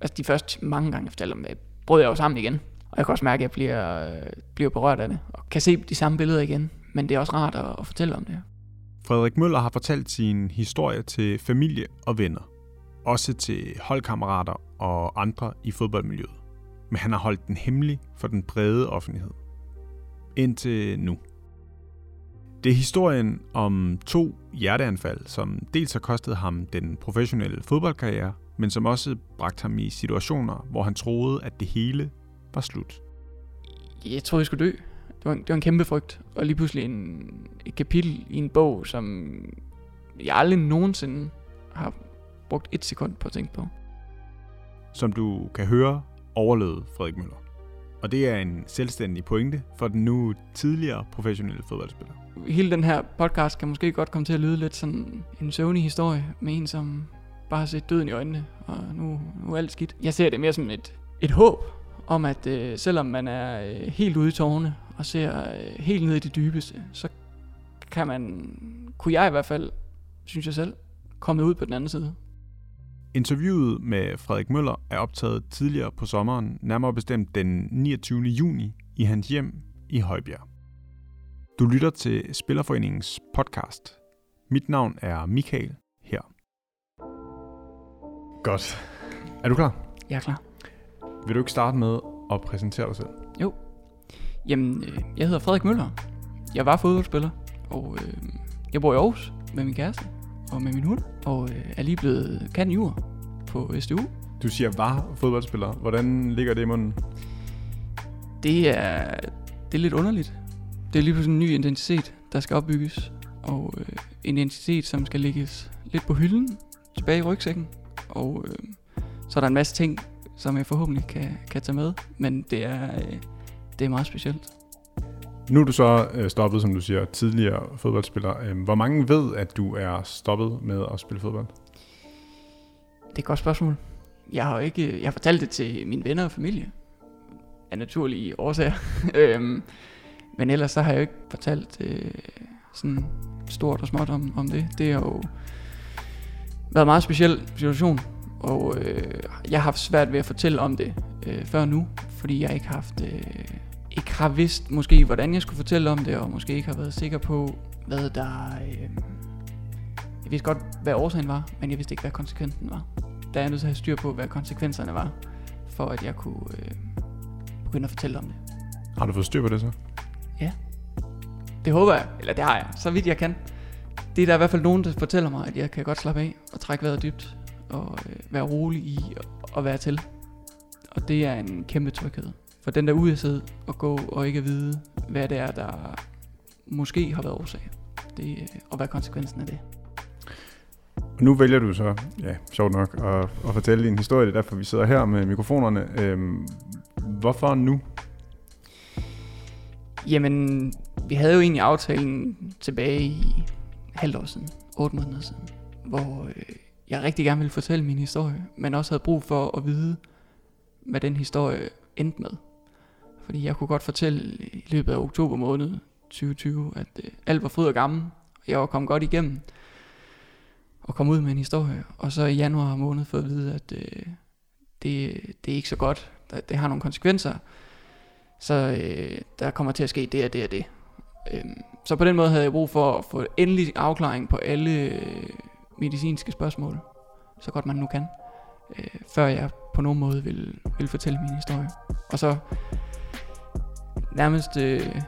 Altså de første mange gange, jeg fortalte om det, brød jeg jo sammen igen. Og jeg kan også mærke, at jeg bliver, øh, bliver berørt af det, og kan se de samme billeder igen. Men det er også rart at, at fortælle om det. Frederik Møller har fortalt sin historie til familie og venner. Også til holdkammerater og andre i fodboldmiljøet. Men han har holdt den hemmelig for den brede offentlighed. Indtil nu. Det er historien om to hjerteanfald, som dels har kostet ham den professionelle fodboldkarriere, men som også bragte ham i situationer, hvor han troede, at det hele var slut. Jeg troede, jeg skulle dø. Det var en, det var en kæmpe frygt. Og lige pludselig en, et kapitel i en bog, som jeg aldrig nogensinde har brugt et sekund på at tænke på. Som du kan høre, overlevede Frederik Møller. Og det er en selvstændig pointe for den nu tidligere professionelle fodboldspiller. Hele den her podcast kan måske godt komme til at lyde lidt sådan en søvnig historie med en, som bare har set døden i øjnene, og nu, nu er alt skidt. Jeg ser det mere som et, et håb om, at øh, selvom man er øh, helt ude i tårne og ser øh, helt ned i det dybeste, så kan man, kunne jeg i hvert fald, synes jeg selv, komme ud på den anden side. Interviewet med Frederik Møller er optaget tidligere på sommeren, nærmere bestemt den 29. juni i hans hjem i Højbjerg. Du lytter til Spillerforeningens podcast. Mit navn er Michael. Godt. Er du klar? Jeg er klar. Vil du ikke starte med at præsentere dig selv? Jo. Jamen, øh, jeg hedder Frederik Møller. Jeg var fodboldspiller, og øh, jeg bor i Aarhus med min kæreste og med min hund, og øh, er lige blevet kan jur på SDU. Du siger var fodboldspiller. Hvordan ligger det i munden? Det er, det er lidt underligt. Det er lige pludselig en ny identitet, der skal opbygges, og øh, en identitet, som skal lægges lidt på hylden, tilbage i rygsækken, og øh, så er der en masse ting, som jeg forhåbentlig kan, kan tage med, men det er, øh, det er meget specielt. Nu er du så øh, stoppet, som du siger, tidligere fodboldspiller. Øh, hvor mange ved, at du er stoppet med at spille fodbold? Det er et godt spørgsmål. Jeg har ikke, jeg har fortalt det til mine venner og familie, af naturlige årsager. øhm, men ellers så har jeg jo ikke fortalt øh, sådan stort og småt om, om det. Det har jo været en meget speciel situation, og øh, jeg har haft svært ved at fortælle om det øh, før nu, fordi jeg ikke har haft, øh, ikke har vidst måske, hvordan jeg skulle fortælle om det, og måske ikke har været sikker på, hvad der... Øh, jeg vidste godt, hvad årsagen var, men jeg vidste ikke, hvad konsekvensen var. Der er jeg nødt til at have styr på, hvad konsekvenserne var, for at jeg kunne øh, begynde at fortælle om det. Har du fået styr på det så? Ja. Det håber jeg, eller det har jeg, så vidt jeg kan. Det er der i hvert fald nogen, der fortæller mig, at jeg kan godt slappe af og trække vejret dybt og øh, være rolig i at være til. Og det er en kæmpe tryghed. For den der uvidshed at gå og ikke at vide, hvad det er, der måske har været årsag. Det, øh, og hvad konsekvensen af det. Og nu vælger du så, ja, sjovt nok, at, at fortælle din historie. Det er derfor, vi sidder her med mikrofonerne. Øhm, hvorfor nu? Jamen, vi havde jo egentlig aftalen tilbage i halvt år siden, otte måneder siden, hvor øh, jeg rigtig gerne ville fortælle min historie, men også havde brug for at vide, hvad den historie endte med. Fordi jeg kunne godt fortælle i løbet af oktober måned 2020, at øh, alt var fryd og gammel, og jeg var kommet godt igennem og kom ud med en historie. Og så i januar måned fået at vide, at øh, det, det er ikke så godt. Det, det har nogle konsekvenser. Så øh, der kommer til at ske det og det og det. Øhm, så på den måde havde jeg brug for at få endelig afklaring på alle øh, medicinske spørgsmål, så godt man nu kan, øh, før jeg på nogen måde vil, vil fortælle min historie. Og så nærmest øh,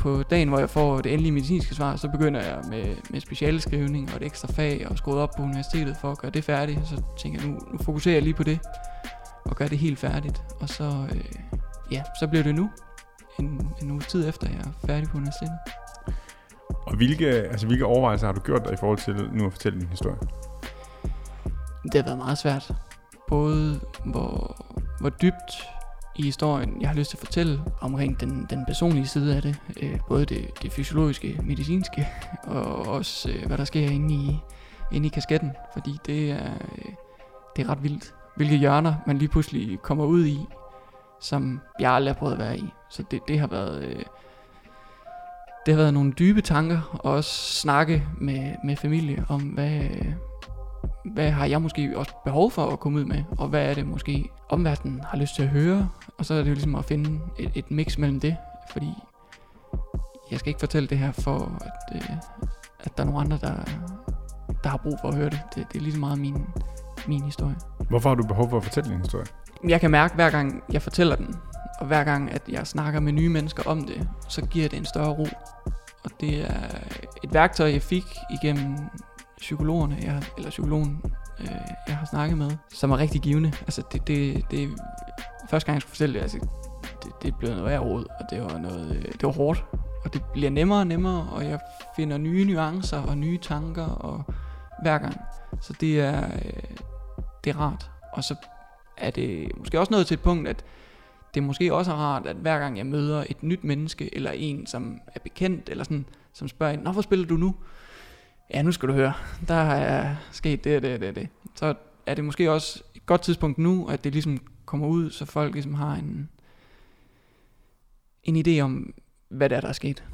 på dagen, hvor jeg får det endelige medicinske svar, så begynder jeg med, med specialskrivning og et ekstra fag og skruet op på universitetet for at gøre det færdigt. Så tænker jeg, nu, nu fokuserer jeg lige på det og gør det helt færdigt. Og så, øh, ja, så bliver det nu, en, en uge tid efter jeg er færdig på universitetet. Og hvilke, altså, hvilke overvejelser har du gjort dig i forhold til nu at fortælle din historie? Det har været meget svært. Både hvor, hvor dybt i historien jeg har lyst til at fortælle omkring den, den personlige side af det. Øh, både det, det fysiologiske, medicinske, og også øh, hvad der sker inde i, inde i kasketten. Fordi det er, øh, det er ret vildt, hvilke hjørner man lige pludselig kommer ud i, som jeg aldrig har prøvet at være i. Så det, det har været... Øh, det har været nogle dybe tanker, og også snakke med, med familie om, hvad, hvad har jeg måske også behov for at komme ud med, og hvad er det måske omverdenen har lyst til at høre, og så er det jo ligesom at finde et, et mix mellem det, fordi jeg skal ikke fortælle det her for, at, øh, at der er nogle andre, der, der har brug for at høre det. Det, det er lige så meget min, min historie. Hvorfor har du behov for at fortælle din historie? Jeg kan mærke, hver gang jeg fortæller den, og hver gang, at jeg snakker med nye mennesker om det, så giver det en større ro. Og det er et værktøj, jeg fik igennem psykologerne, jeg, eller psykologen, øh, jeg har snakket med, som er rigtig givende. Altså, det, det, det første gang, jeg skulle fortælle det, altså, det, det blev noget værd råd, og det var, noget, øh, det var hårdt. Og det bliver nemmere og nemmere, og jeg finder nye nuancer og nye tanker, og hver gang. Så det er, øh, det er rart. Og så er det måske også nået til et punkt, at det måske også er rart, at hver gang jeg møder et nyt menneske, eller en, som er bekendt, eller sådan, som spørger en, Nå, hvor spiller du nu? Ja, nu skal du høre, der er sket det, det, det, det. Så er det måske også et godt tidspunkt nu, at det ligesom kommer ud, så folk ligesom har en, en idé om, hvad det er, der er sket.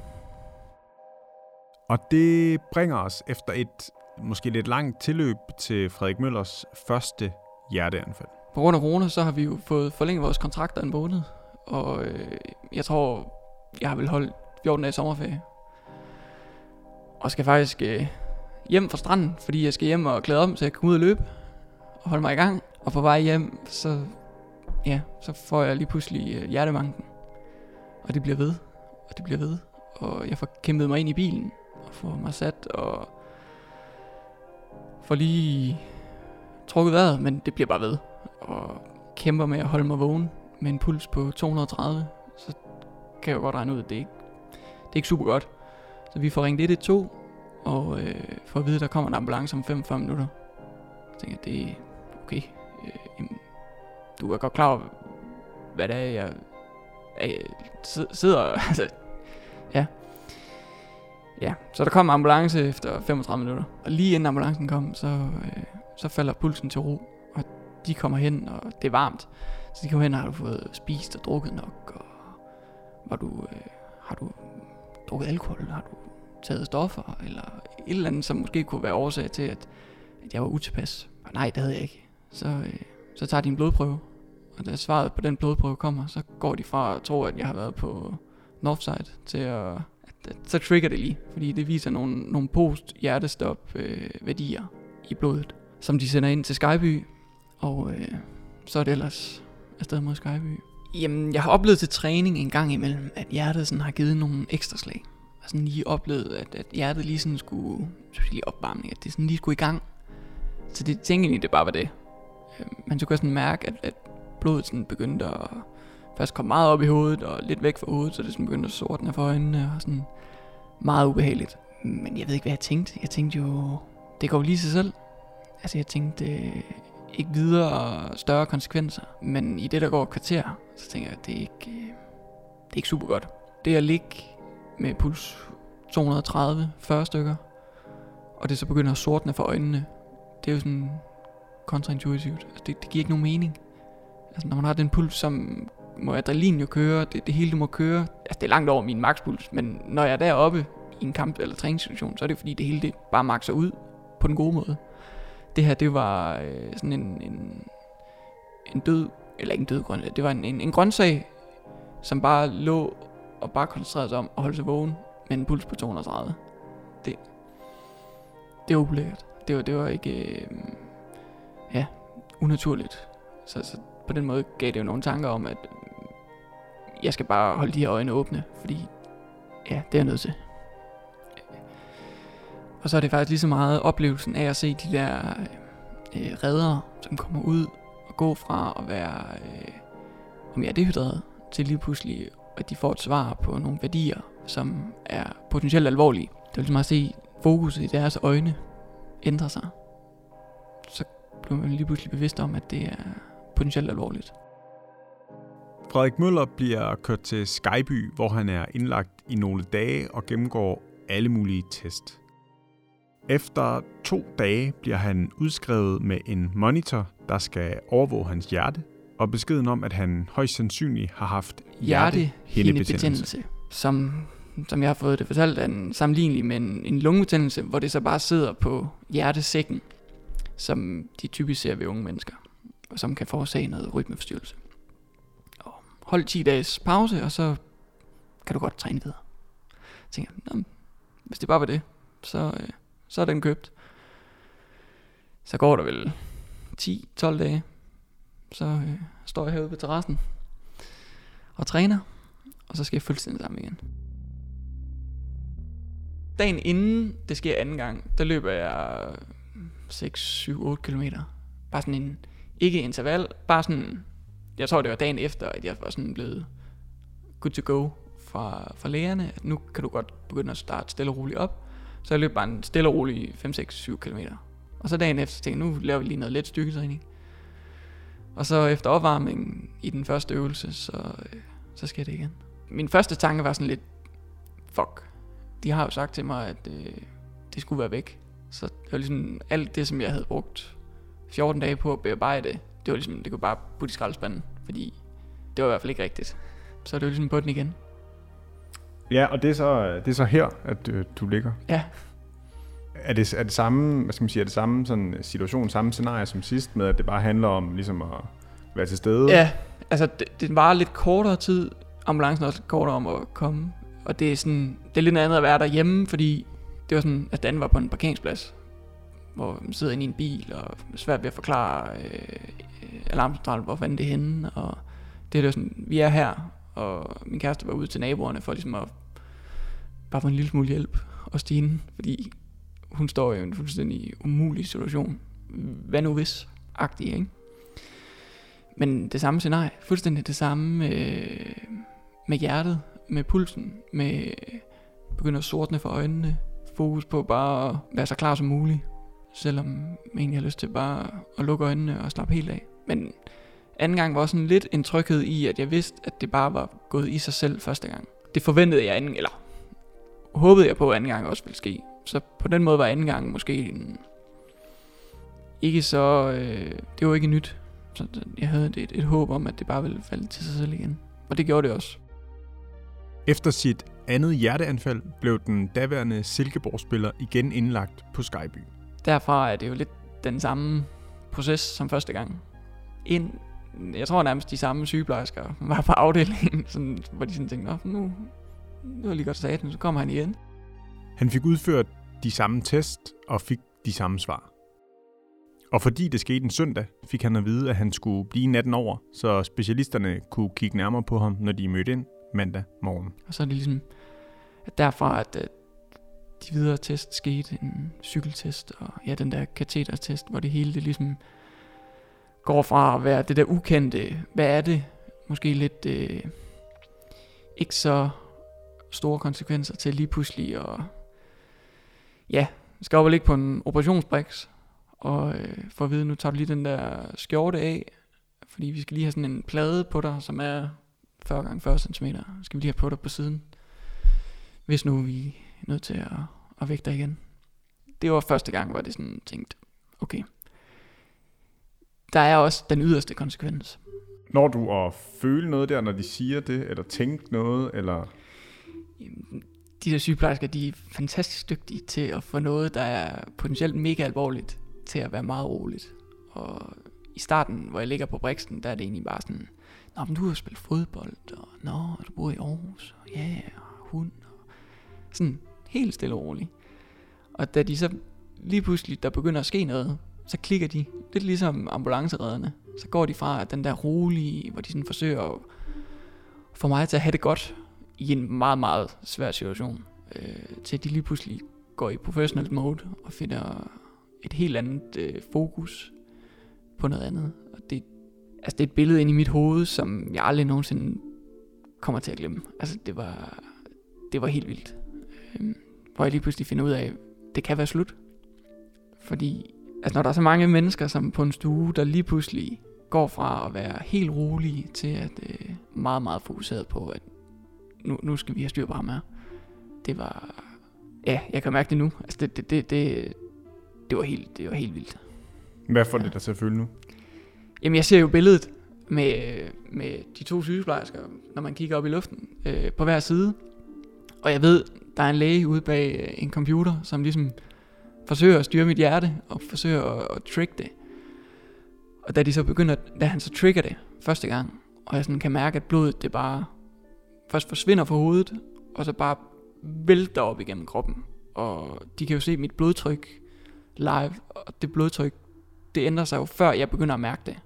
Og det bringer os efter et måske lidt langt tilløb til Frederik Møllers første hjerteanfald. På grund af corona, så har vi jo fået forlænget vores kontrakter en måned, og øh, jeg tror, jeg har vel holdt 14 dage sommerferie. Og skal faktisk øh, hjem fra stranden, fordi jeg skal hjem og klæde om, så jeg kan komme ud og løbe og holde mig i gang. Og på vej hjem, så, ja, så får jeg lige pludselig øh, hjertemanken. Og det bliver ved, og det bliver ved. Og jeg får kæmpet mig ind i bilen, og får mig sat, og får lige trukket vejret, men det bliver bare ved. Og kæmper med at holde mig vågen med en puls på 230, så kan jeg jo godt regne ud, at det ikke, det er ikke super godt. Så vi får ringet 112, og øh, får at vide, at der kommer en ambulance om 45 minutter. Jeg tænker, det er okay. Øh, jamen, du er godt klar over, hvad det er, jeg, jeg sidder... Altså, ja. Ja, så der kom ambulance efter 35 minutter. Og lige inden ambulancen kom, så, øh, så falder pulsen til ro. De kommer hen, og det er varmt. Så de kommer hen, og har du fået spist og drukket nok, og var du, øh, har du drukket alkohol, har du taget stoffer, eller et eller andet, som måske kunne være årsag til, at, at jeg var utilpas. Og nej, det havde jeg ikke. Så, øh, så tager de en blodprøve, og da svaret på den blodprøve kommer, så går de fra at tro, at jeg har været på Northside, til at, at, at så trigger det lige, fordi det viser nogle, nogle post-hjertestop øh, værdier i blodet, som de sender ind til Skyby, og øh, så er det ellers afsted mod Skyby. Jamen, jeg har oplevet til træning en gang imellem, at hjertet sådan har givet nogle ekstra slag Og sådan lige oplevet, at, at hjertet lige sådan skulle, skulle lige opvarmning, at det sådan lige skulle i gang. Så det tænkte egentlig, det bare var det. Øhm, Man så kunne sådan mærke, at, at blodet sådan begyndte at først komme meget op i hovedet og lidt væk fra hovedet, så det sådan begyndte at sortne for øjnene og sådan meget ubehageligt. Men jeg ved ikke, hvad jeg tænkte. Jeg tænkte jo, det går lige sig selv. Altså jeg tænkte, øh, ikke videre større konsekvenser. Men i det, der går et kvarter, så tænker jeg, at det er ikke, øh, det er ikke super godt. Det at ligge med puls 230, 40 stykker, og det så begynder at sortne for øjnene, det er jo sådan kontraintuitivt. Altså det, det giver ikke nogen mening. Altså når man har den puls, som må adrenalin jo køre, det, det hele du må køre. Altså det er langt over min makspuls, men når jeg er deroppe i en kamp eller træningssituation, så er det fordi det hele det bare makser ud på den gode måde. Det her, det var øh, sådan en, en, en død, eller ikke en død grøntsag, det var en, en, en grøntsag, som bare lå og bare koncentrerede sig om at holde sig vågen med en puls på 230. Det, det var ulækkert. Det var, det var ikke, øh, ja, unaturligt. Så, så på den måde gav det jo nogle tanker om, at jeg skal bare holde de her øjne åbne, fordi ja, det er jeg nødt til. Og så er det faktisk lige så meget oplevelsen af at se de der øh, øh redder, som kommer ud og gå fra at være, øh, om dehydreret, til lige pludselig at de får et svar på nogle værdier, som er potentielt alvorlige. Det er ligesom meget se fokuset i deres øjne ændre sig. Så bliver man lige pludselig bevidst om, at det er potentielt alvorligt. Frederik Møller bliver kørt til Skyby, hvor han er indlagt i nogle dage og gennemgår alle mulige test. Efter to dage bliver han udskrevet med en monitor, der skal overvåge hans hjerte og beskeden om, at han højst sandsynligt har haft hjertehindebetændelse, som, som jeg har fået det fortalt, er en sammenlignelig med en, en lungebetændelse, hvor det så bare sidder på hjertesækken. som de typisk ser ved unge mennesker, og som kan forårsage noget rytmeforstyrrelse. Og hold 10 dages pause, og så kan du godt træne videre. Jeg tænker, hvis det bare var det, så, øh, så er den købt. Så går der vel 10-12 dage, så øh, står jeg herude på terrassen og træner, og så skal jeg fuldstændig sammen igen. Dagen inden det sker anden gang, der løber jeg 6, 7, 8 km. Bare sådan en, ikke interval, bare sådan, jeg tror det var dagen efter, at jeg var sådan blevet good to go fra, fra lægerne, at nu kan du godt begynde at starte stille og roligt op. Så jeg løb bare en stille og rolig 5, 6, 7 km. Og så dagen efter tænkte jeg, nu laver vi lige noget let styrketræning. Og så efter opvarmningen i den første øvelse, så, øh, så sker det igen. Min første tanke var sådan lidt, fuck, de har jo sagt til mig, at øh, det skulle være væk. Så det var ligesom alt det, som jeg havde brugt 14 dage på at bearbejde, det var ligesom, det kunne bare putte i skraldespanden, fordi det var i hvert fald ikke rigtigt. Så det var ligesom på den igen. Ja, og det er så, det er så her, at øh, du ligger. Ja. Er det, er det samme, hvad skal man sige, er det samme sådan situation, samme scenarie som sidst, med at det bare handler om ligesom at være til stede? Ja, altså det, det var lidt kortere tid, ambulancen også lidt kortere om at komme, og det er sådan, det er lidt andet at være derhjemme, fordi det var sådan, at Dan var på en parkeringsplads, hvor man sidder inde i en bil, og svært ved at forklare øh, alarmcentralen, hvor fanden det er henne, og det er sådan, vi er her, og min kæreste var ude til naboerne for ligesom at bare få en lille smule hjælp og Stine, fordi hun står i en fuldstændig umulig situation. Hvad nu hvis? Agtig, ikke? Men det samme scenarie, fuldstændig det samme øh, med hjertet, med pulsen, med begynder at sortne for øjnene, fokus på bare at være så klar som muligt, selvom man egentlig har lyst til bare at lukke øjnene og slappe helt af. Men anden gang var sådan lidt en tryghed i, at jeg vidste, at det bare var gået i sig selv første gang. Det forventede jeg anden, eller håbede jeg på, at anden gang også ville ske. Så på den måde var anden gang måske en, ikke så, øh, det var ikke nyt. Så jeg havde et, et håb om, at det bare ville falde til sig selv igen. Og det gjorde det også. Efter sit andet hjerteanfald blev den daværende Silkeborg-spiller igen indlagt på Skyby. Derfra er det jo lidt den samme proces som første gang. Ind, jeg tror nærmest de samme sygeplejersker var på afdelingen, sådan, hvor de sådan tænkte, nu, nu er lige godt sat, så kommer han igen. Han fik udført de samme test og fik de samme svar. Og fordi det skete en søndag, fik han at vide, at han skulle blive natten over, så specialisterne kunne kigge nærmere på ham, når de mødte ind mandag morgen. Og så er det ligesom at derfra, at øh, de videre test skete, en cykeltest og ja, den der katetertest, hvor det hele det ligesom går fra at være det der ukendte, hvad er det, måske lidt øh, ikke så store konsekvenser til lige pludselig og ja, skal op og ligge på en operationsbriks og øh, for at vide, nu tager du lige den der skjorte af, fordi vi skal lige have sådan en plade på dig, som er 40 gange 40 cm. Skal vi lige have på dig på siden, hvis nu vi er nødt til at, at vække dig igen. Det var første gang, hvor det sådan tænkt, okay, der er også den yderste konsekvens. Når du at føle noget der, når de siger det, eller tænke noget, eller... De der sygeplejersker, de er fantastisk dygtige til at få noget, der er potentielt mega alvorligt, til at være meget roligt. Og i starten, hvor jeg ligger på Brixen, der er det egentlig bare sådan, Nå, men du har spillet fodbold, og nå, du bor i Aarhus, og ja, og hund, og sådan helt stille og roligt. Og da de så lige pludselig, der begynder at ske noget, så klikker de, lidt ligesom ambulanceredderne. Så går de fra at den der rolige, hvor de sådan forsøger at få mig til at have det godt i en meget, meget svær situation, øh, til at de lige pludselig går i professional mode og finder et helt andet øh, fokus på noget andet. Og det, altså det er et billede ind i mit hoved, som jeg aldrig nogensinde kommer til at glemme. Altså det var, det var helt vildt. Øh, hvor jeg lige pludselig finder ud af, at det kan være slut. Fordi altså når der er så mange mennesker som på en stue, der lige pludselig går fra at være helt rolige til at øh, meget, meget fokuseret på, at nu, nu skal vi have styr på ham her. Det var, ja, jeg kan mærke det nu. Altså det, det, det, det, det var helt, det var helt vildt. Hvad får det dig til at føle nu? Jamen jeg ser jo billedet med, med de to sygeplejersker, når man kigger op i luften, øh, på hver side. Og jeg ved, der er en læge ude bag øh, en computer, som ligesom forsøger at styre mit hjerte, og forsøger at, at trick det. Og da de så begynder, da han så trigger det første gang, og jeg sådan kan mærke, at blodet det bare først forsvinder fra hovedet, og så bare vælter op igennem kroppen. Og de kan jo se mit blodtryk live, og det blodtryk, det ændrer sig jo før jeg begynder at mærke det.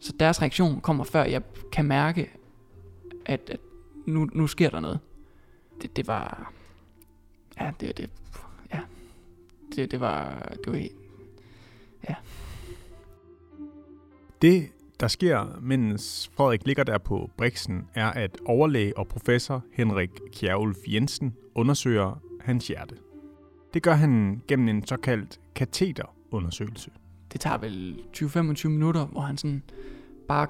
Så deres reaktion kommer før jeg kan mærke, at, at nu, nu sker der noget. Det, det var... Ja, det, det. Det, det var... Det var helt, ja. Det, der sker, mens Frederik ligger der på Brixen, er, at overlæge og professor Henrik Kjærulf Jensen undersøger hans hjerte. Det gør han gennem en såkaldt kateterundersøgelse. Det tager vel 20-25 minutter, hvor han sådan bare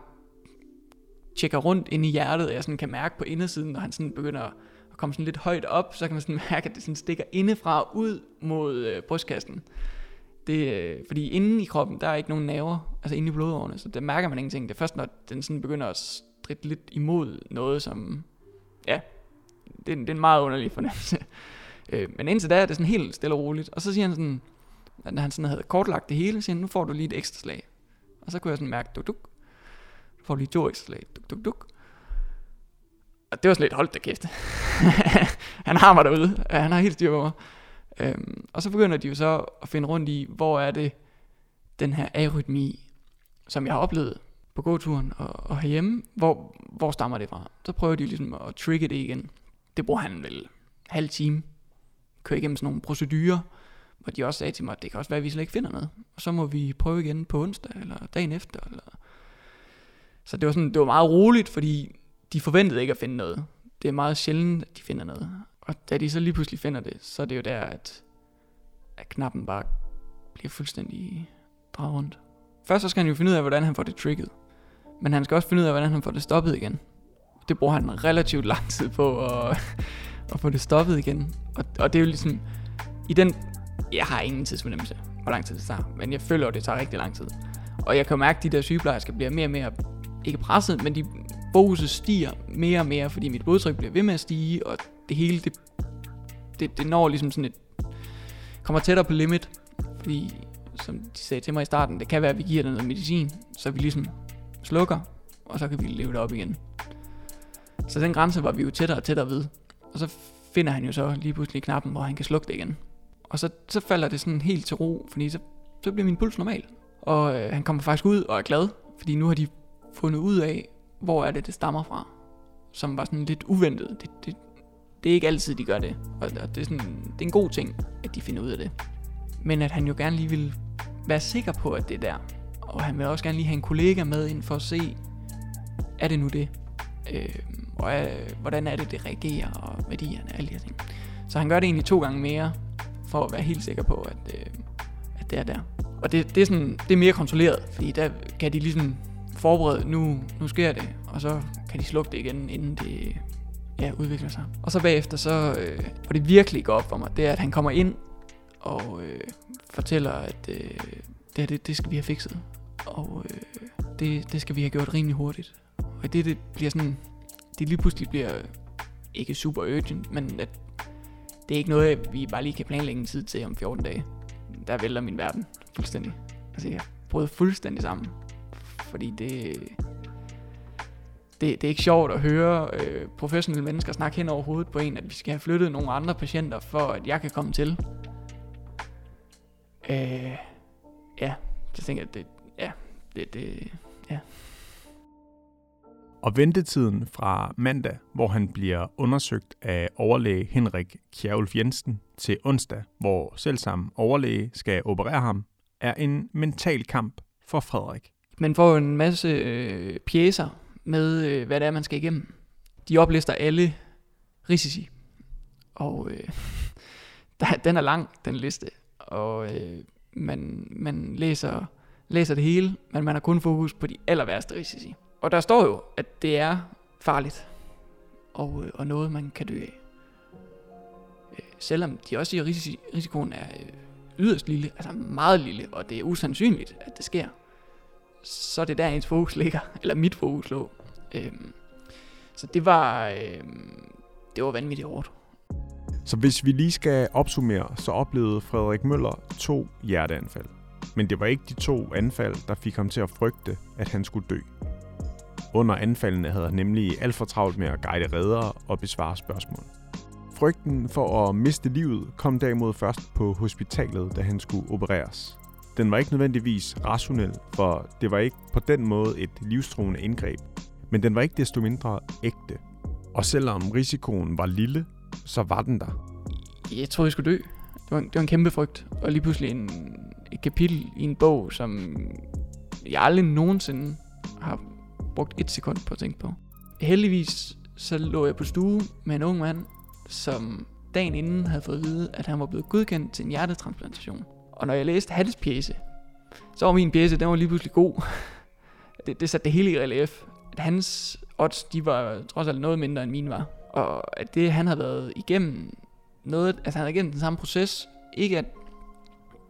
tjekker rundt ind i hjertet, og jeg sådan kan mærke på indersiden, når han sådan begynder at komme sådan lidt højt op, så kan man sådan mærke, at det sådan stikker indefra ud mod øh, brystkassen. Det, øh, fordi inde i kroppen, der er ikke nogen nerver, altså inde i blodårene, så der mærker man ingenting. Det er først, når den sådan begynder at stritte lidt imod noget, som, ja, det, er, det er en meget underlig fornemmelse. Øh, men indtil da er det sådan helt stille og roligt. Og så siger han sådan, at når han sådan havde kortlagt det hele, siger han, nu får du lige et ekstra slag. Og så kunne jeg sådan mærke, duk, duk. Du får lige to ekstra slag, duk, duk, duk. Og det var sådan lidt, hold da kæft. han har mig derude. Han har helt styr på mig. Øhm, og så begynder de jo så at finde rundt i, hvor er det den her arytmi, som jeg har oplevet på gåturen og, og herhjemme, hvor, hvor stammer det fra? Så prøver de ligesom at trigge det igen. Det bruger han vel halv time. Kører igennem sådan nogle procedurer, hvor de også sagde til mig, at det kan også være, at vi slet ikke finder noget. Og så må vi prøve igen på onsdag, eller dagen efter. Eller... Så det var, sådan, det var meget roligt, fordi de forventede ikke at finde noget. Det er meget sjældent, at de finder noget. Og da de så lige pludselig finder det, så er det jo der, at, at knappen bare bliver fuldstændig draget rundt. Først så skal han jo finde ud af, hvordan han får det trigget. Men han skal også finde ud af, hvordan han får det stoppet igen. Det bruger han relativt lang tid på at, at få det stoppet igen. Og, og det er jo ligesom... I den... Jeg har ingen tidsfornemmelse, hvor lang tid det tager. Men jeg føler, at det tager rigtig lang tid. Og jeg kan jo mærke, at de der sygeplejersker bliver mere og mere... Ikke presset, men de fokuset stiger mere og mere, fordi mit blodtryk bliver ved med at stige, og det hele, det, det, det når ligesom sådan et, kommer tættere på limit, fordi som de sagde til mig i starten, det kan være, at vi giver dig noget medicin, så vi ligesom slukker, og så kan vi leve det op igen. Så den grænse var vi jo tættere og tættere ved. Og så finder han jo så lige pludselig knappen, hvor han kan slukke det igen. Og så, så falder det sådan helt til ro, fordi så, så bliver min puls normal. Og øh, han kommer faktisk ud og er glad, fordi nu har de fundet ud af, hvor er det, det stammer fra. Som var sådan lidt uventet. Det, det, det er ikke altid, de gør det. Og det er, sådan, det er en god ting, at de finder ud af det. Men at han jo gerne lige vil være sikker på, at det er der. Og han vil også gerne lige have en kollega med ind for at se, er det nu det? Øh, og er, hvordan er det, det reagerer, og værdierne, alle de her ting. Så han gør det egentlig to gange mere, for at være helt sikker på, at, øh, at det er der. Og det, det, er sådan, det er mere kontrolleret, fordi der kan de ligesom forberede, nu, nu sker det, og så kan de slukke det igen, inden det ja, udvikler sig. Og så bagefter, så, øh, hvor det virkelig går op for mig, det er, at han kommer ind og øh, fortæller, at øh, det her, det, det skal vi have fikset. Og øh, det, det skal vi have gjort rimelig hurtigt. Og det, det bliver sådan, det lige pludselig bliver øh, ikke super urgent, men at det er ikke noget, vi bare lige kan planlægge en tid til om 14 dage. Der vælter min verden fuldstændig. Altså jeg brød fuldstændig sammen. Fordi det, det, det er ikke sjovt at høre øh, professionelle mennesker snakke hen over hovedet på en, at vi skal have flyttet nogle andre patienter, for at jeg kan komme til. Øh, ja, så tænker jeg, at det, ja, det, det, ja. Og ventetiden fra mandag, hvor han bliver undersøgt af overlæge Henrik Kjærulf Jensen, til onsdag, hvor selvsamme overlæge skal operere ham, er en mental kamp for Frederik. Man får en masse øh, pjæser med, øh, hvad det er, man skal igennem. De oplister alle risici. Og øh, der, den er lang, den liste. Og øh, man, man læser, læser det hele, men man har kun fokus på de aller værste risici. Og der står jo, at det er farligt. Og, øh, og noget, man kan dø af. Øh, selvom de også siger, at risici, risikoen er øh, yderst lille, altså meget lille, og det er usandsynligt, at det sker så er det der ens fokus ligger, eller mit fokus lå. Øhm, så det var, øhm, det var vanvittigt hårdt. Så hvis vi lige skal opsummere, så oplevede Frederik Møller to hjerteanfald. Men det var ikke de to anfald, der fik ham til at frygte, at han skulle dø. Under anfaldene havde han nemlig alt for travlt med at guide redere og besvare spørgsmål. Frygten for at miste livet kom derimod først på hospitalet, da han skulle opereres. Den var ikke nødvendigvis rationel, for det var ikke på den måde et livstruende indgreb, men den var ikke desto mindre ægte. Og selvom risikoen var lille, så var den der. Jeg troede, jeg skulle dø. Det var, en, det var en kæmpe frygt. Og lige pludselig en, et kapitel i en bog, som jeg aldrig nogensinde har brugt et sekund på at tænke på. Heldigvis så lå jeg på stue med en ung mand, som dagen inden havde fået at vide, at han var blevet godkendt til en hjertetransplantation. Og når jeg læste hans pjæse, så var min pjæse, den var lige pludselig god. det, det satte det hele i relief. At hans odds, de var trods alt noget mindre end mine var. Og at det, han havde været igennem noget, altså han havde igennem den samme proces, ikke at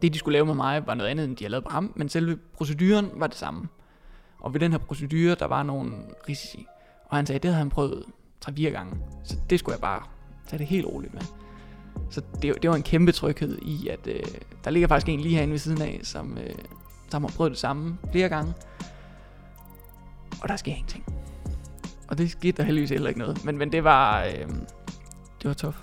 det, de skulle lave med mig, var noget andet, end de havde lavet på ham, men selve proceduren var det samme. Og ved den her procedure, der var nogle risici. Og han sagde, det havde han prøvet 3-4 gange. Så det skulle jeg bare tage det helt roligt med. Så det, det var en kæmpe tryghed i, at øh, der ligger faktisk en lige herinde ved siden af, som, øh, som har prøvet det samme flere gange. Og der sker ingenting. Og det skete der heldigvis heller ikke noget. Men, men det var, øh, det var tof.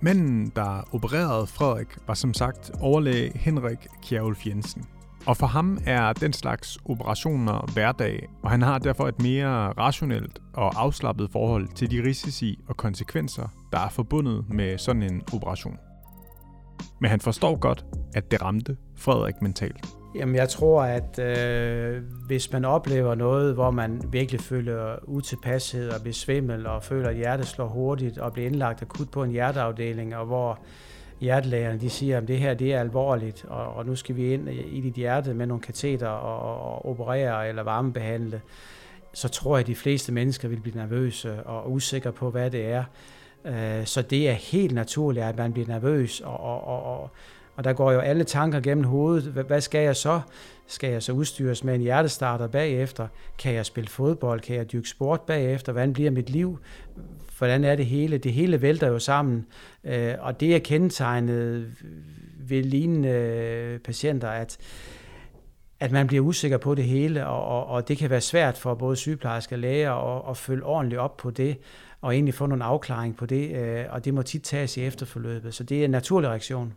Manden, der opererede Frederik, var som sagt overlæge Henrik Kjærulf Jensen. Og for ham er den slags operationer hverdag, og han har derfor et mere rationelt og afslappet forhold til de risici og konsekvenser, der er forbundet med sådan en operation. Men han forstår godt, at det ramte Frederik mentalt. Jamen, jeg tror, at øh, hvis man oplever noget, hvor man virkelig føler utilpashed og besvimmel og føler, at hjertet slår hurtigt og bliver indlagt akut på en hjerteafdeling, og hvor hjertelægerne de siger, at det her det er alvorligt, og, og nu skal vi ind i dit hjerte med nogle kateter og, og operere eller varmebehandle, så tror jeg, at de fleste mennesker vil blive nervøse og usikre på, hvad det er. Øh, så det er helt naturligt, at man bliver nervøs, og, og, og, og der går jo alle tanker gennem hovedet. Hvad skal jeg så? Skal jeg så udstyres med en hjertestarter bagefter? Kan jeg spille fodbold? Kan jeg dyrke sport bagefter? Hvordan bliver mit liv? Hvordan er det hele? Det hele vælter jo sammen. Øh, og det er kendetegnet ved lignende patienter, at at man bliver usikker på det hele, og, og, og det kan være svært for både sygeplejersker og læger at, at følge ordentligt op på det, og egentlig få nogle afklaring på det, øh, og det må tit tages i efterforløbet. Så det er en naturlig reaktion.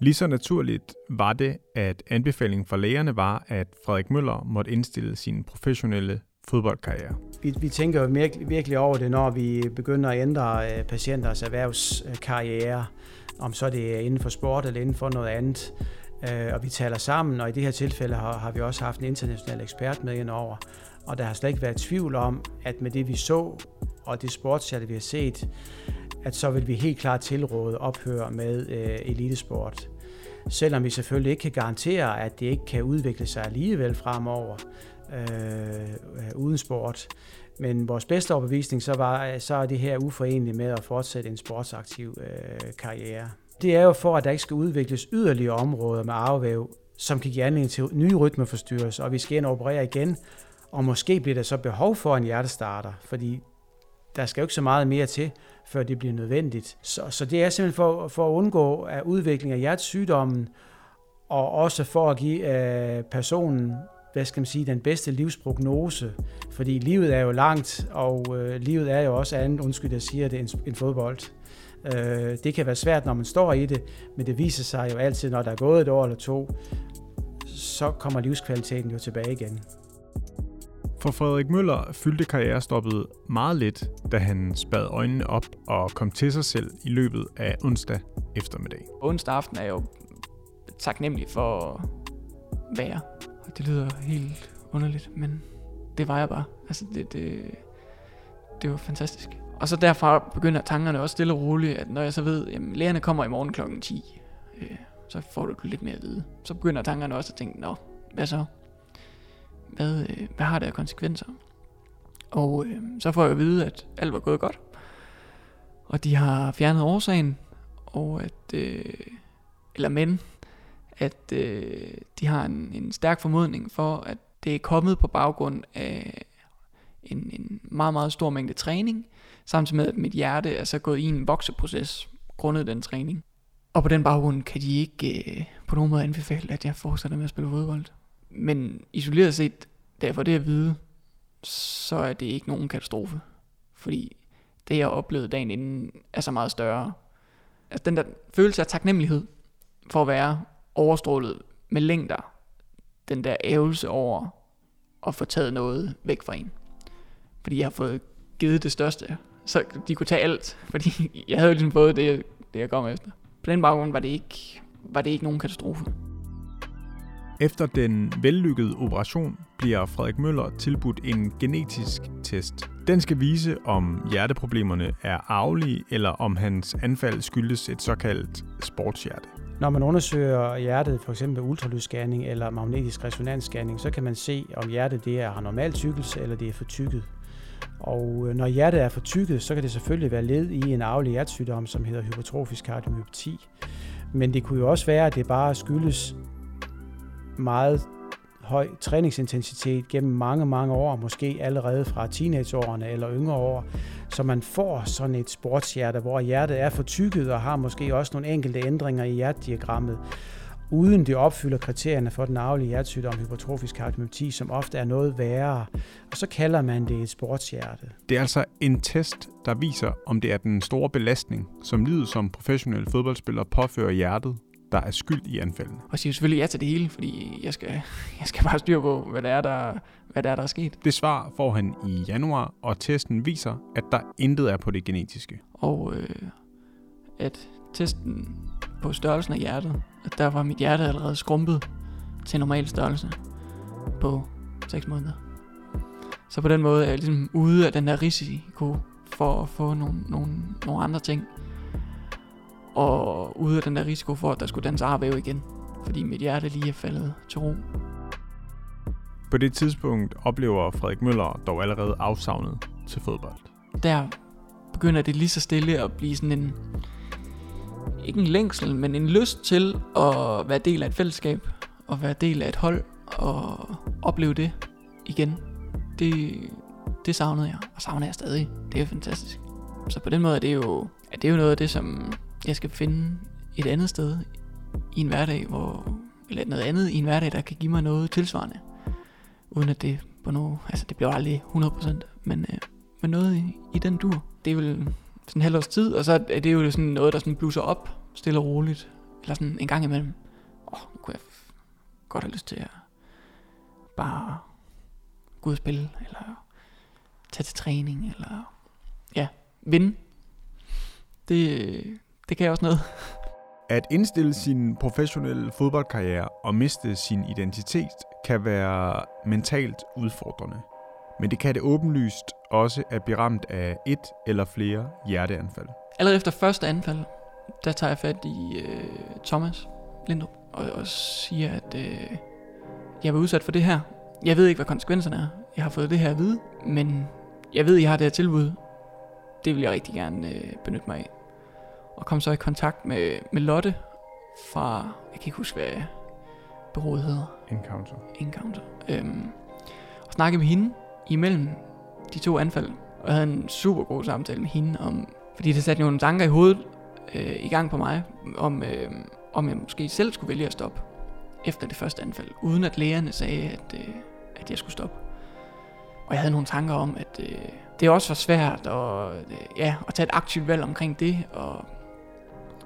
Lige så naturligt var det, at anbefalingen fra lægerne var, at Frederik Møller måtte indstille sin professionelle fodboldkarriere. Vi, vi tænker jo virkelig over det, når vi begynder at ændre øh, patienters erhvervskarriere, om så det er inden for sport eller inden for noget andet. Øh, og vi taler sammen, og i det her tilfælde har, har vi også haft en international ekspert med ind over. Og der har slet ikke været tvivl om, at med det vi så, og det sportschatte vi har set, at så vil vi helt klart tilråde ophør med øh, elitesport. Selvom vi selvfølgelig ikke kan garantere, at det ikke kan udvikle sig alligevel fremover øh, uden sport. Men vores bedste overbevisning, så, var, så er det her uforeneligt med at fortsætte en sportsaktiv øh, karriere. Det er jo for, at der ikke skal udvikles yderligere områder med arvevæv, som kan give anledning til nye rytmeforstyrrelser, og vi skal ind og operere igen, og måske bliver der så behov for en hjertestarter, fordi der skal jo ikke så meget mere til, før det bliver nødvendigt. Så, så det er simpelthen for, for at undgå at udvikling af hjertesygdommen, og også for at give øh, personen hvad skal man sige, den bedste livsprognose. Fordi livet er jo langt, og øh, livet er jo også andet, undskyld jeg siger det, end, end fodbold. Øh, det kan være svært, når man står i det, men det viser sig jo altid, når der er gået et år eller to, så kommer livskvaliteten jo tilbage igen. For Frederik Møller fyldte karrierestoppet meget lidt, da han spad øjnene op og kom til sig selv i løbet af onsdag eftermiddag. Onsdag aften er jo taknemmelig for at være. Det lyder helt underligt, men det var jeg bare. Altså det, det, det var fantastisk. Og så derfra begynder tankerne også stille og roligt, at når jeg så ved, at lægerne kommer i morgen klokken 10, øh, så får du lidt mere at vide. Så begynder tankerne også at tænke, nå, hvad så? Hvad, øh, hvad har det af konsekvenser? Og øh, så får jeg at vide, at alt var gået godt. Og de har fjernet årsagen, og at, øh, eller men, at øh, de har en, en stærk formodning for, at det er kommet på baggrund af en, en meget, meget stor mængde træning, samtidig med, at mit hjerte er så gået i en vokseproces grundet den træning. Og på den baggrund kan de ikke øh, på nogen måde anbefale, at jeg fortsætter med at spille fodbold. Men isoleret set, derfor det at vide, så er det ikke nogen katastrofe. Fordi det, jeg oplevede dagen inden, er så meget større. Altså den der følelse af taknemmelighed for at være overstrålet med længder. Den der ævelse over at få taget noget væk fra en. Fordi jeg har fået givet det største. Så de kunne tage alt, fordi jeg havde jo ligesom fået det, det jeg kom efter. På den baggrund var det ikke, var det ikke nogen katastrofe. Efter den vellykkede operation bliver Frederik Møller tilbudt en genetisk test. Den skal vise, om hjerteproblemerne er arvelige, eller om hans anfald skyldes et såkaldt sportshjerte. Når man undersøger hjertet, for eksempel ultralydsscanning eller magnetisk resonansscanning, så kan man se, om hjertet det er har normal tykkelse eller det er for tykket. Og øh, når hjertet er for tykket, så kan det selvfølgelig være led i en arvelig hjertesygdom, som hedder hypertrofisk kardiomyopati. Men det kunne jo også være, at det bare skyldes meget høj træningsintensitet gennem mange, mange år, måske allerede fra teenageårene eller yngre år, så man får sådan et sportshjerte, hvor hjertet er for tykket og har måske også nogle enkelte ændringer i hjertediagrammet, uden det opfylder kriterierne for den arvelige hjertesygdom hypertrofisk kardiomyopati, som ofte er noget værre. Og så kalder man det et sportshjerte. Det er altså en test, der viser, om det er den store belastning, som livet som professionel fodboldspiller påfører hjertet, der er skyld i anfaldene. Og siger selvfølgelig ja til det hele, fordi jeg skal, jeg skal bare styre på, hvad det, er, der, hvad det er, der er sket. Det svar får han i januar, og testen viser, at der intet er på det genetiske. Og øh, at testen på størrelsen af hjertet, at der var mit hjerte allerede skrumpet til normal størrelse på 6 måneder. Så på den måde er jeg ligesom ude af den der risiko for at få nogle, nogle, nogle andre ting og ude af den der risiko for, at der skulle danse arvæv igen, fordi mit hjerte lige er faldet til ro. På det tidspunkt oplever Frederik Møller dog allerede afsavnet til fodbold. Der begynder det lige så stille at blive sådan en, ikke en længsel, men en lyst til at være del af et fællesskab, og være del af et hold, og opleve det igen. Det, det savnede jeg, og savner jeg stadig. Det er fantastisk. Så på den måde er det jo, er det jo noget af det, som jeg skal finde et andet sted i en hverdag, hvor, eller noget andet i en hverdag, der kan give mig noget tilsvarende. Uden at det på noget, altså det bliver aldrig 100%, men, øh, men noget i, i den dur. Det er vel sådan en halv års tid, og så er det jo sådan noget, der sådan bluser op stille og roligt. Eller sådan en gang imellem. Åh, oh, nu kunne jeg godt have lyst til at bare gå ud og spille, eller tage til træning, eller ja, vinde. Det, øh, det kan også noget. At indstille sin professionelle fodboldkarriere og miste sin identitet kan være mentalt udfordrende. Men det kan det åbenlyst også at blive ramt af et eller flere hjerteanfald. Allerede efter første anfald, der tager jeg fat i øh, Thomas Lindrup og, og siger, at øh, jeg var udsat for det her. Jeg ved ikke, hvad konsekvenserne er. Jeg har fået det her at vide, men jeg ved, at jeg har det her tilbud. Det vil jeg rigtig gerne øh, benytte mig af og kom så i kontakt med, med Lotte fra, jeg kan ikke huske, hvad bureauet hedder. Encounter. Encounter. Øhm, og snakkede med hende imellem de to anfald, og jeg havde en super god samtale med hende om, fordi det satte nogle tanker i hovedet øh, i gang på mig, om, øh, om jeg måske selv skulle vælge at stoppe efter det første anfald, uden at lægerne sagde, at, øh, at jeg skulle stoppe. Og jeg havde nogle tanker om, at øh, det også var svært at, øh, ja, at tage et aktivt valg omkring det, og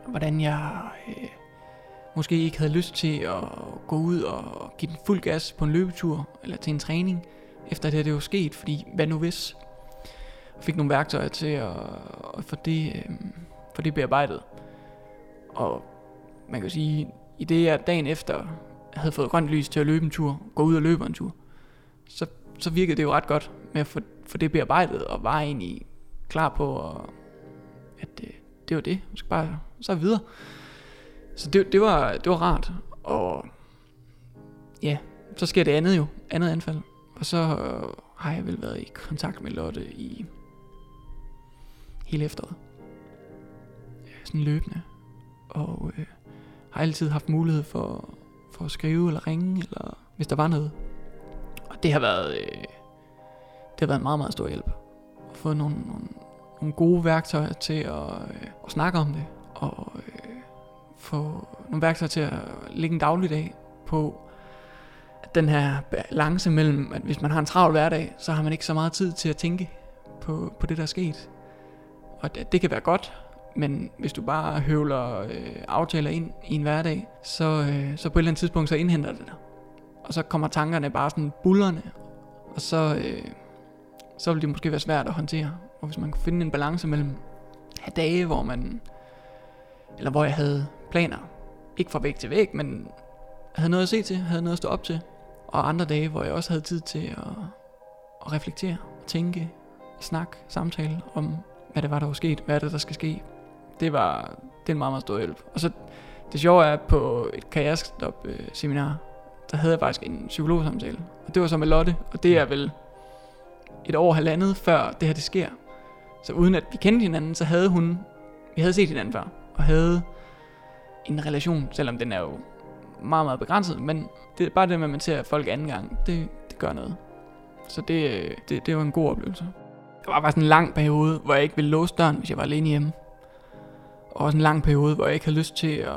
hvordan jeg øh, måske ikke havde lyst til at gå ud og give den fuld gas på en løbetur eller til en træning, efter det, det var sket, fordi hvad nu hvis? Jeg fik nogle værktøjer til at, at få, det, øh, få det bearbejdet. Og man kan sige, i det jeg dagen efter havde fået grønt lys til at løbe en tur, gå ud og løbe en tur, så, så virkede det jo ret godt med at få, få det bearbejdet, og var egentlig klar på, at, at øh, det var det. Jeg skal bare så videre. Så det, det, var, det var rart. Og ja, så sker det andet jo. Andet anfald. Og så øh, har jeg vel været i kontakt med Lotte i hele efteråret. Sådan løbende. Og øh, har altid haft mulighed for, for at skrive eller ringe, eller hvis der var noget. Og det har været, øh, det har været en meget, meget stor hjælp. At få nogle, nogle, nogle gode værktøjer til at, øh, at snakke om det, og øh, få nogle værktøjer til at lægge en dagligdag på at den her balance mellem, at hvis man har en travl hverdag, så har man ikke så meget tid til at tænke på, på det, der er sket. Og det, det kan være godt, men hvis du bare høvler øh, aftaler ind i en hverdag, så, øh, så på et eller andet tidspunkt, så indhenter det dig. Og så kommer tankerne bare sådan bullerne, og så, øh, så vil det måske være svært at håndtere. Og hvis man kan finde en balance mellem have dage, hvor man, eller hvor jeg havde planer, ikke fra væg til væg, men havde noget at se til, havde noget at stå op til, og andre dage, hvor jeg også havde tid til at, at reflektere, tænke, snakke, samtale om, hvad det var, der var sket, hvad er det, der skal ske. Det var det er en meget, meget stor hjælp. Og så det sjove er, at på et karrierestop øh, seminar, der havde jeg faktisk en psykologsamtale. Og det var så med Lotte, og det er vel et år halvandet før det her det sker. Så uden at vi kendte hinanden, så havde hun, vi havde set hinanden før, og havde en relation, selvom den er jo meget, meget begrænset, men det er bare det med, at man ser folk anden gang, det, det gør noget. Så det, det, det var en god oplevelse. Det var bare sådan en lang periode, hvor jeg ikke ville låse døren, hvis jeg var alene hjemme. Og også en lang periode, hvor jeg ikke havde lyst til at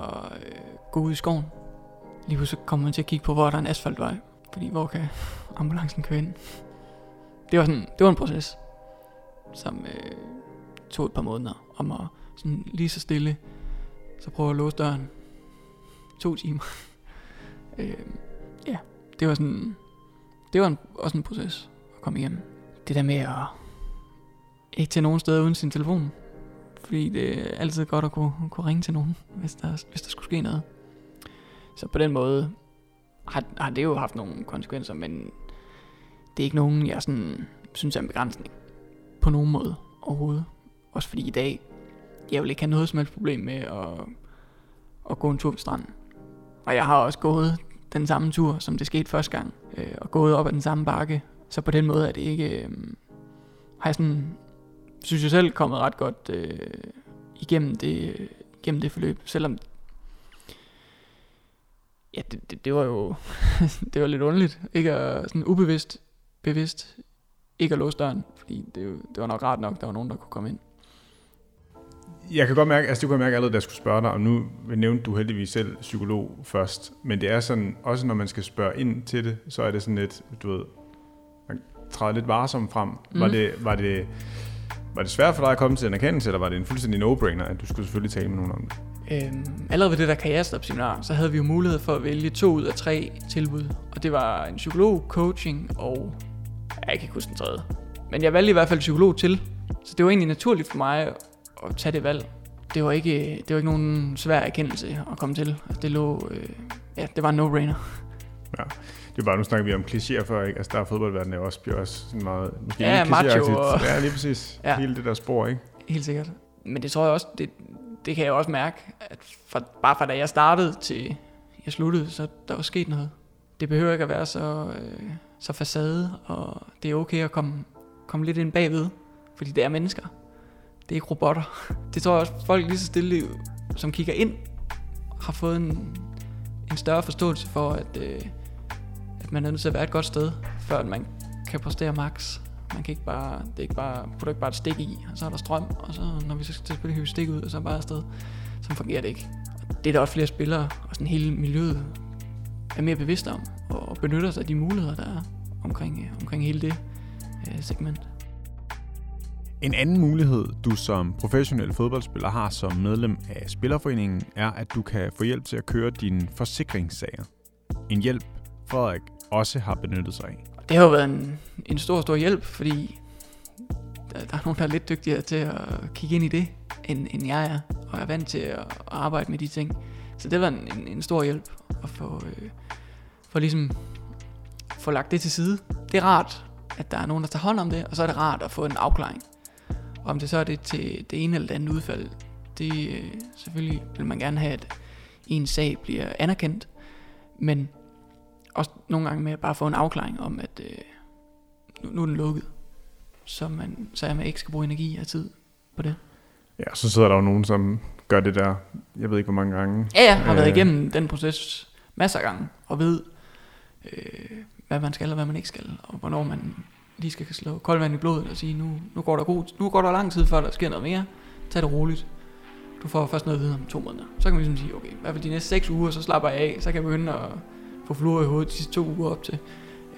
øh, gå ud i skoven. Lige pludselig kommer man til at kigge på, hvor der er en asfaltvej. Fordi hvor kan ambulancen køre ind? Det var, sådan, det var en proces, som øh, tog et par måneder om at sådan lige så stille, så prøve at låse døren. To timer. øh, ja, det var sådan, det var en, også en proces at komme hjem. Det der med at ikke til nogen steder uden sin telefon. Fordi det er altid godt at kunne, kunne ringe til nogen, hvis der, hvis der skulle ske noget. Så på den måde har, har det jo haft nogle konsekvenser, men det er ikke nogen, jeg sådan, synes er en begrænsning. På nogen måde overhovedet. Også fordi i dag, jeg vil ikke have noget som helst problem med at, at gå en tur på stranden. Og jeg har også gået den samme tur, som det skete første gang, øh, og gået op ad den samme bakke. Så på den måde er det ikke, øh, har jeg sådan, synes jeg selv kommet ret godt øh, igennem, det, igennem det forløb, selvom ja, det, det, det var jo det var lidt underligt, ikke Og sådan ubevidst, bevidst, ikke at låse døren, fordi det, det var nok rart nok, der var nogen, der kunne komme ind. Jeg kan godt mærke, altså du kan mærke allerede, da jeg skulle spørge dig, og nu nævnte du heldigvis selv psykolog først, men det er sådan, også når man skal spørge ind til det, så er det sådan lidt, du ved, man træder lidt varsom frem. Mm. Var, det, var, det, var det svært for dig at komme til en erkendelse, eller var det en fuldstændig no-brainer, at du skulle selvfølgelig tale med nogen om det? Øhm, allerede ved det der karrierestop-seminar, så havde vi jo mulighed for at vælge to ud af tre tilbud. Og det var en psykolog, coaching og... Jeg kan ikke huske den tredje. Men jeg valgte i hvert fald psykolog til. Så det var egentlig naturligt for mig at tage det valg. Det var ikke, det var ikke nogen svær erkendelse at komme til. Det lå... Øh, ja, det var en no-brainer. Ja, det er bare, nu snakker vi om klichéer før, ikke? Altså der er fodboldverdenen er også, bliver også sådan meget... Måske Ja, macho og- Ja, lige præcis. Ja. Hele det der spor, ikke? Helt sikkert. Men det tror jeg også, det, det kan jeg også mærke, at fra, bare fra da jeg startede til jeg sluttede, så der var sket noget. Det behøver ikke at være så, øh, så facade, og det er okay at komme, komme lidt ind bagved, fordi det er mennesker. Det er ikke robotter. Det tror jeg også, folk lige så stille, som kigger ind, har fået en, en større forståelse for, at, øh, at man er nødt til at være et godt sted, før man kan præstere max. Man kan ikke bare, det er ikke bare, putter ikke bare et stik i, og så er der strøm, og så når vi så skal spille hive stik ud, og så er bare afsted. Så fungerer det ikke. Og det er der også flere spillere, og sådan hele miljøet er mere bevidste om, og benytter sig af de muligheder, der er omkring, øh, omkring hele det øh, segment. En anden mulighed, du som professionel fodboldspiller har som medlem af Spillerforeningen, er, at du kan få hjælp til at køre dine forsikringssager. En hjælp, Frederik også har benyttet sig af. Det har jo været en, en stor, stor hjælp, fordi der, der er nogen, der er lidt dygtigere til at kigge ind i det, end, end jeg er, og er vant til at, at arbejde med de ting. Så det var en, en, en stor hjælp at få, øh, få ligesom få lagt det til side. Det er rart, at der er nogen, der tager hånd om det, og så er det rart at få en afklaring. Og om det så er det til det ene eller det andet udfald, det øh, selvfølgelig vil man gerne have, at ens sag bliver anerkendt, men også nogle gange med at bare få en afklaring om, at øh, nu, nu er den lukket, så man, så man ikke skal bruge energi og tid på det. Ja, så sidder der jo nogen, som gør det der, jeg ved ikke hvor mange gange. Ja, jeg har været Øh. igennem den proces masser af gange, og ved, øh, hvad man skal og hvad man ikke skal, og hvornår man lige skal slå koldt vand i blodet og sige, nu, nu, går der god, nu går der lang tid, før der sker noget mere. Tag det roligt. Du får først noget at vide om to måneder. Så kan man ligesom sige, okay, i hvert fald de næste seks uger, så slapper jeg af. Så kan jeg begynde at få fluer i hovedet de sidste to uger op til,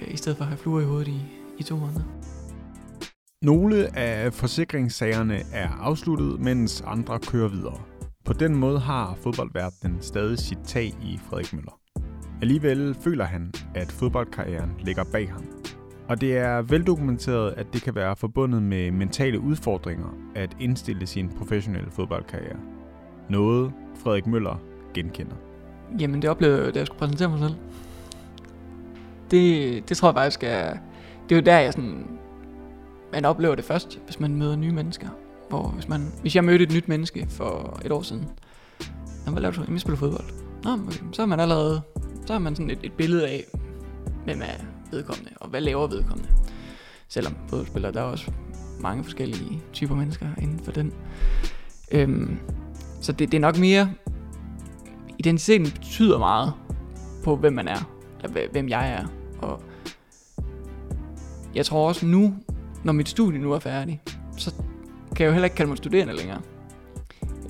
øh, i stedet for at have fluer i hovedet i, i to måneder. Nogle af forsikringssagerne er afsluttet, mens andre kører videre. På den måde har fodboldverdenen stadig sit tag i Frederik Møller. Alligevel føler han, at fodboldkarrieren ligger bag ham. Og det er veldokumenteret, at det kan være forbundet med mentale udfordringer at indstille sin professionelle fodboldkarriere. Noget Frederik Møller genkender. Jamen, det oplevede jeg, da jeg skulle præsentere mig selv. Det, det tror jeg faktisk er... Det er jo der, jeg sådan... Man oplever det først, hvis man møder nye mennesker. Hvor hvis, man, hvis jeg mødte et nyt menneske for et år siden, han hvad laver du? Jeg spiller fodbold. Nå, okay. så er man allerede, så har man sådan et, et billede af, hvem er vedkommende, og hvad laver vedkommende. Selvom fodboldspillere, der er også mange forskellige typer mennesker inden for den. Øhm, så det, det er nok mere, identiteten betyder meget på, hvem man er, eller hvem jeg er. Og jeg tror også nu, når mit studie nu er færdigt, så kan jeg jo heller ikke kalde mig studerende længere.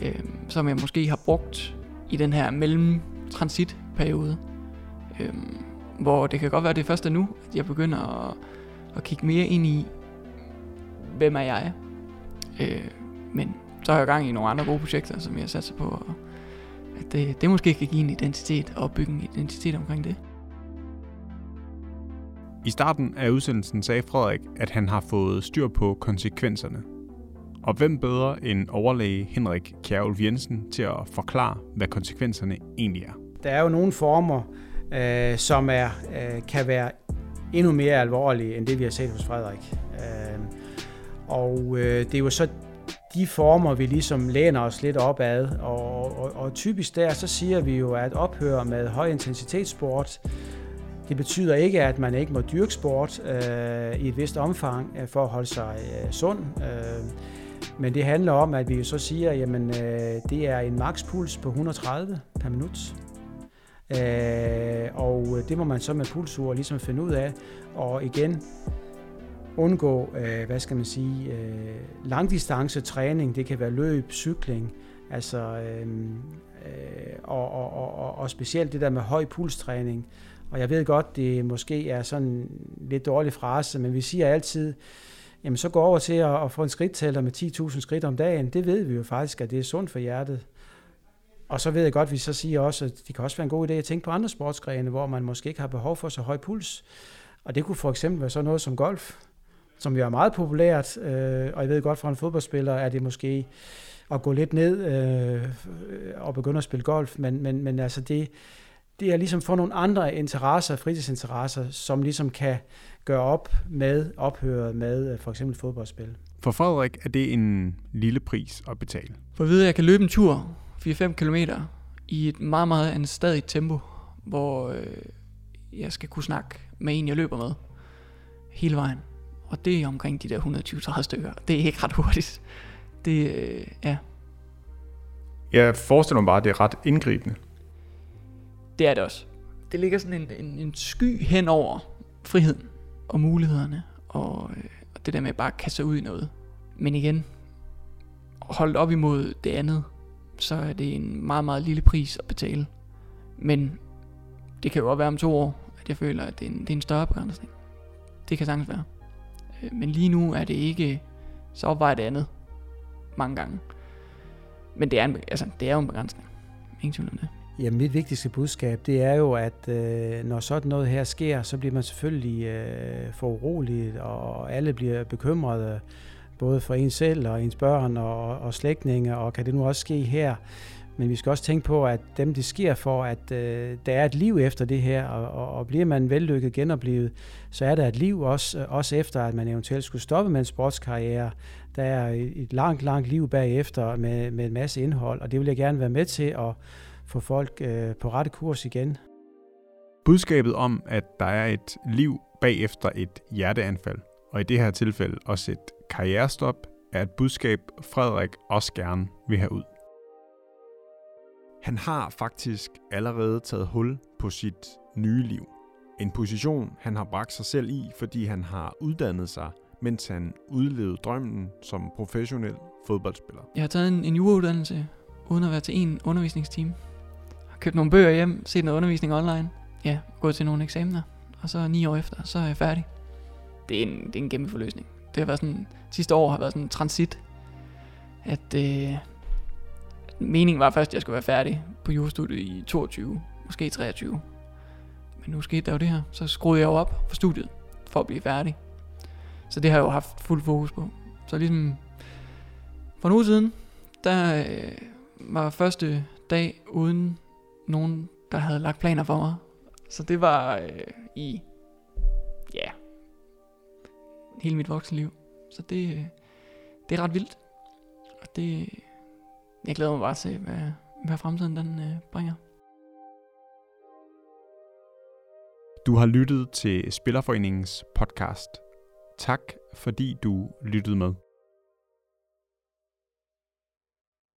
Øhm, som jeg måske har brugt i den her mellem øhm, hvor det kan godt være, det er først nu, at jeg begynder at, at kigge mere ind i, hvem er jeg? Øh, men så har jeg gang i nogle andre gode projekter, som jeg satser på, at det, det måske kan give en identitet og bygge en identitet omkring det. I starten af udsendelsen sagde Frederik, at han har fået styr på konsekvenserne og hvem bedre end overlæge Henrik Kjærulf Jensen til at forklare, hvad konsekvenserne egentlig er? Der er jo nogle former, øh, som er, øh, kan være endnu mere alvorlige, end det vi har set hos Frederik. Øh, og øh, det er jo så de former, vi ligesom læner os lidt op ad. Og, og, og typisk der, så siger vi jo, at ophør med høj intensitetssport, det betyder ikke, at man ikke må dyrke sport øh, i et vist omfang øh, for at holde sig øh, sund. Øh, men det handler om, at vi så siger, at øh, det er en makspuls på 130 per minut. Øh, og det må man så med pulsur ligesom finde ud af. Og igen, undgå, øh, hvad skal man sige, øh, langdistance træning. Det kan være løb, cykling, altså, øh, øh, og, og, og, og specielt det der med høj pulstræning. Og jeg ved godt, det måske er sådan lidt dårlig frase, men vi siger altid, jamen så gå over til at, at få en skridttæller med 10.000 skridt om dagen. Det ved vi jo faktisk, at det er sundt for hjertet. Og så ved jeg godt, at vi så siger også, at det kan også være en god idé at tænke på andre sportsgrene, hvor man måske ikke har behov for så høj puls. Og det kunne for eksempel være sådan noget som golf, som jo er meget populært. Øh, og jeg ved godt, for en fodboldspiller er det måske at gå lidt ned øh, og begynde at spille golf. Men, men, men altså det, det er ligesom for nogle andre interesser, fritidsinteresser, som ligesom kan gøre op med ophøret med øh, for eksempel fodboldspil. For Frederik er det en lille pris at betale. For at vide, at jeg kan løbe en tur 4-5 km i et meget, meget anstadigt tempo, hvor øh, jeg skal kunne snakke med en, jeg løber med hele vejen. Og det er omkring de der 120-30 stykker. Det er ikke ret hurtigt. Det, øh, ja. Jeg forestiller mig bare, at det er ret indgribende. Det er det også. Det ligger sådan en, en, en sky hen over friheden og mulighederne, og, øh, og det der med at bare kaste sig ud i noget. Men igen, holdt op imod det andet, så er det en meget, meget lille pris at betale. Men det kan jo også være om to år, at jeg føler, at det er en, det er en større begrænsning. Det kan sagtens være. Øh, men lige nu er det ikke så opvejer det andet mange gange. Men det er, en, altså, det er jo en begrænsning. Ingen tvivl om det. Ja, mit vigtigste budskab, det er jo, at øh, når sådan noget her sker, så bliver man selvfølgelig øh, for urolig, og alle bliver bekymrede, både for en selv og ens børn og, og slægtninge, og kan det nu også ske her? Men vi skal også tænke på, at dem det sker for, at øh, der er et liv efter det her, og, og, og bliver man vellykket genoplevet, så er der et liv også, også efter, at man eventuelt skulle stoppe med en sportskarriere. Der er et langt, langt liv bagefter med, med en masse indhold, og det vil jeg gerne være med til at få folk øh, på rette kurs igen. Budskabet om, at der er et liv bagefter et hjerteanfald, og i det her tilfælde også et karrierestop, er et budskab, Frederik også gerne vil have ud. Han har faktisk allerede taget hul på sit nye liv. En position, han har bragt sig selv i, fordi han har uddannet sig, mens han udlevede drømmen som professionel fodboldspiller. Jeg har taget en, en jurauddannelse, uden at være til en undervisningsteam. Købt nogle bøger hjem, set noget undervisning online. Ja, gået til nogle eksamener. Og så ni år efter, så er jeg færdig. Det er en, det er en kæmpe forløsning. Det har været sådan, sidste år har været sådan en transit. At øh, meningen var først, at jeg skulle være færdig på jurastudiet i 22, måske 23. Men nu skete der jo det her. Så skruede jeg jo op for studiet, for at blive færdig. Så det har jeg jo haft fuld fokus på. Så ligesom for en uge siden, der øh, var første dag uden nogen, der havde lagt planer for mig. Så det var øh, i, ja, hele mit voksenliv. Så det, øh, det er ret vildt. Og det, jeg glæder mig bare til, hvad, hvad fremtiden den øh, bringer. Du har lyttet til Spillerforeningens podcast. Tak fordi du lyttede med.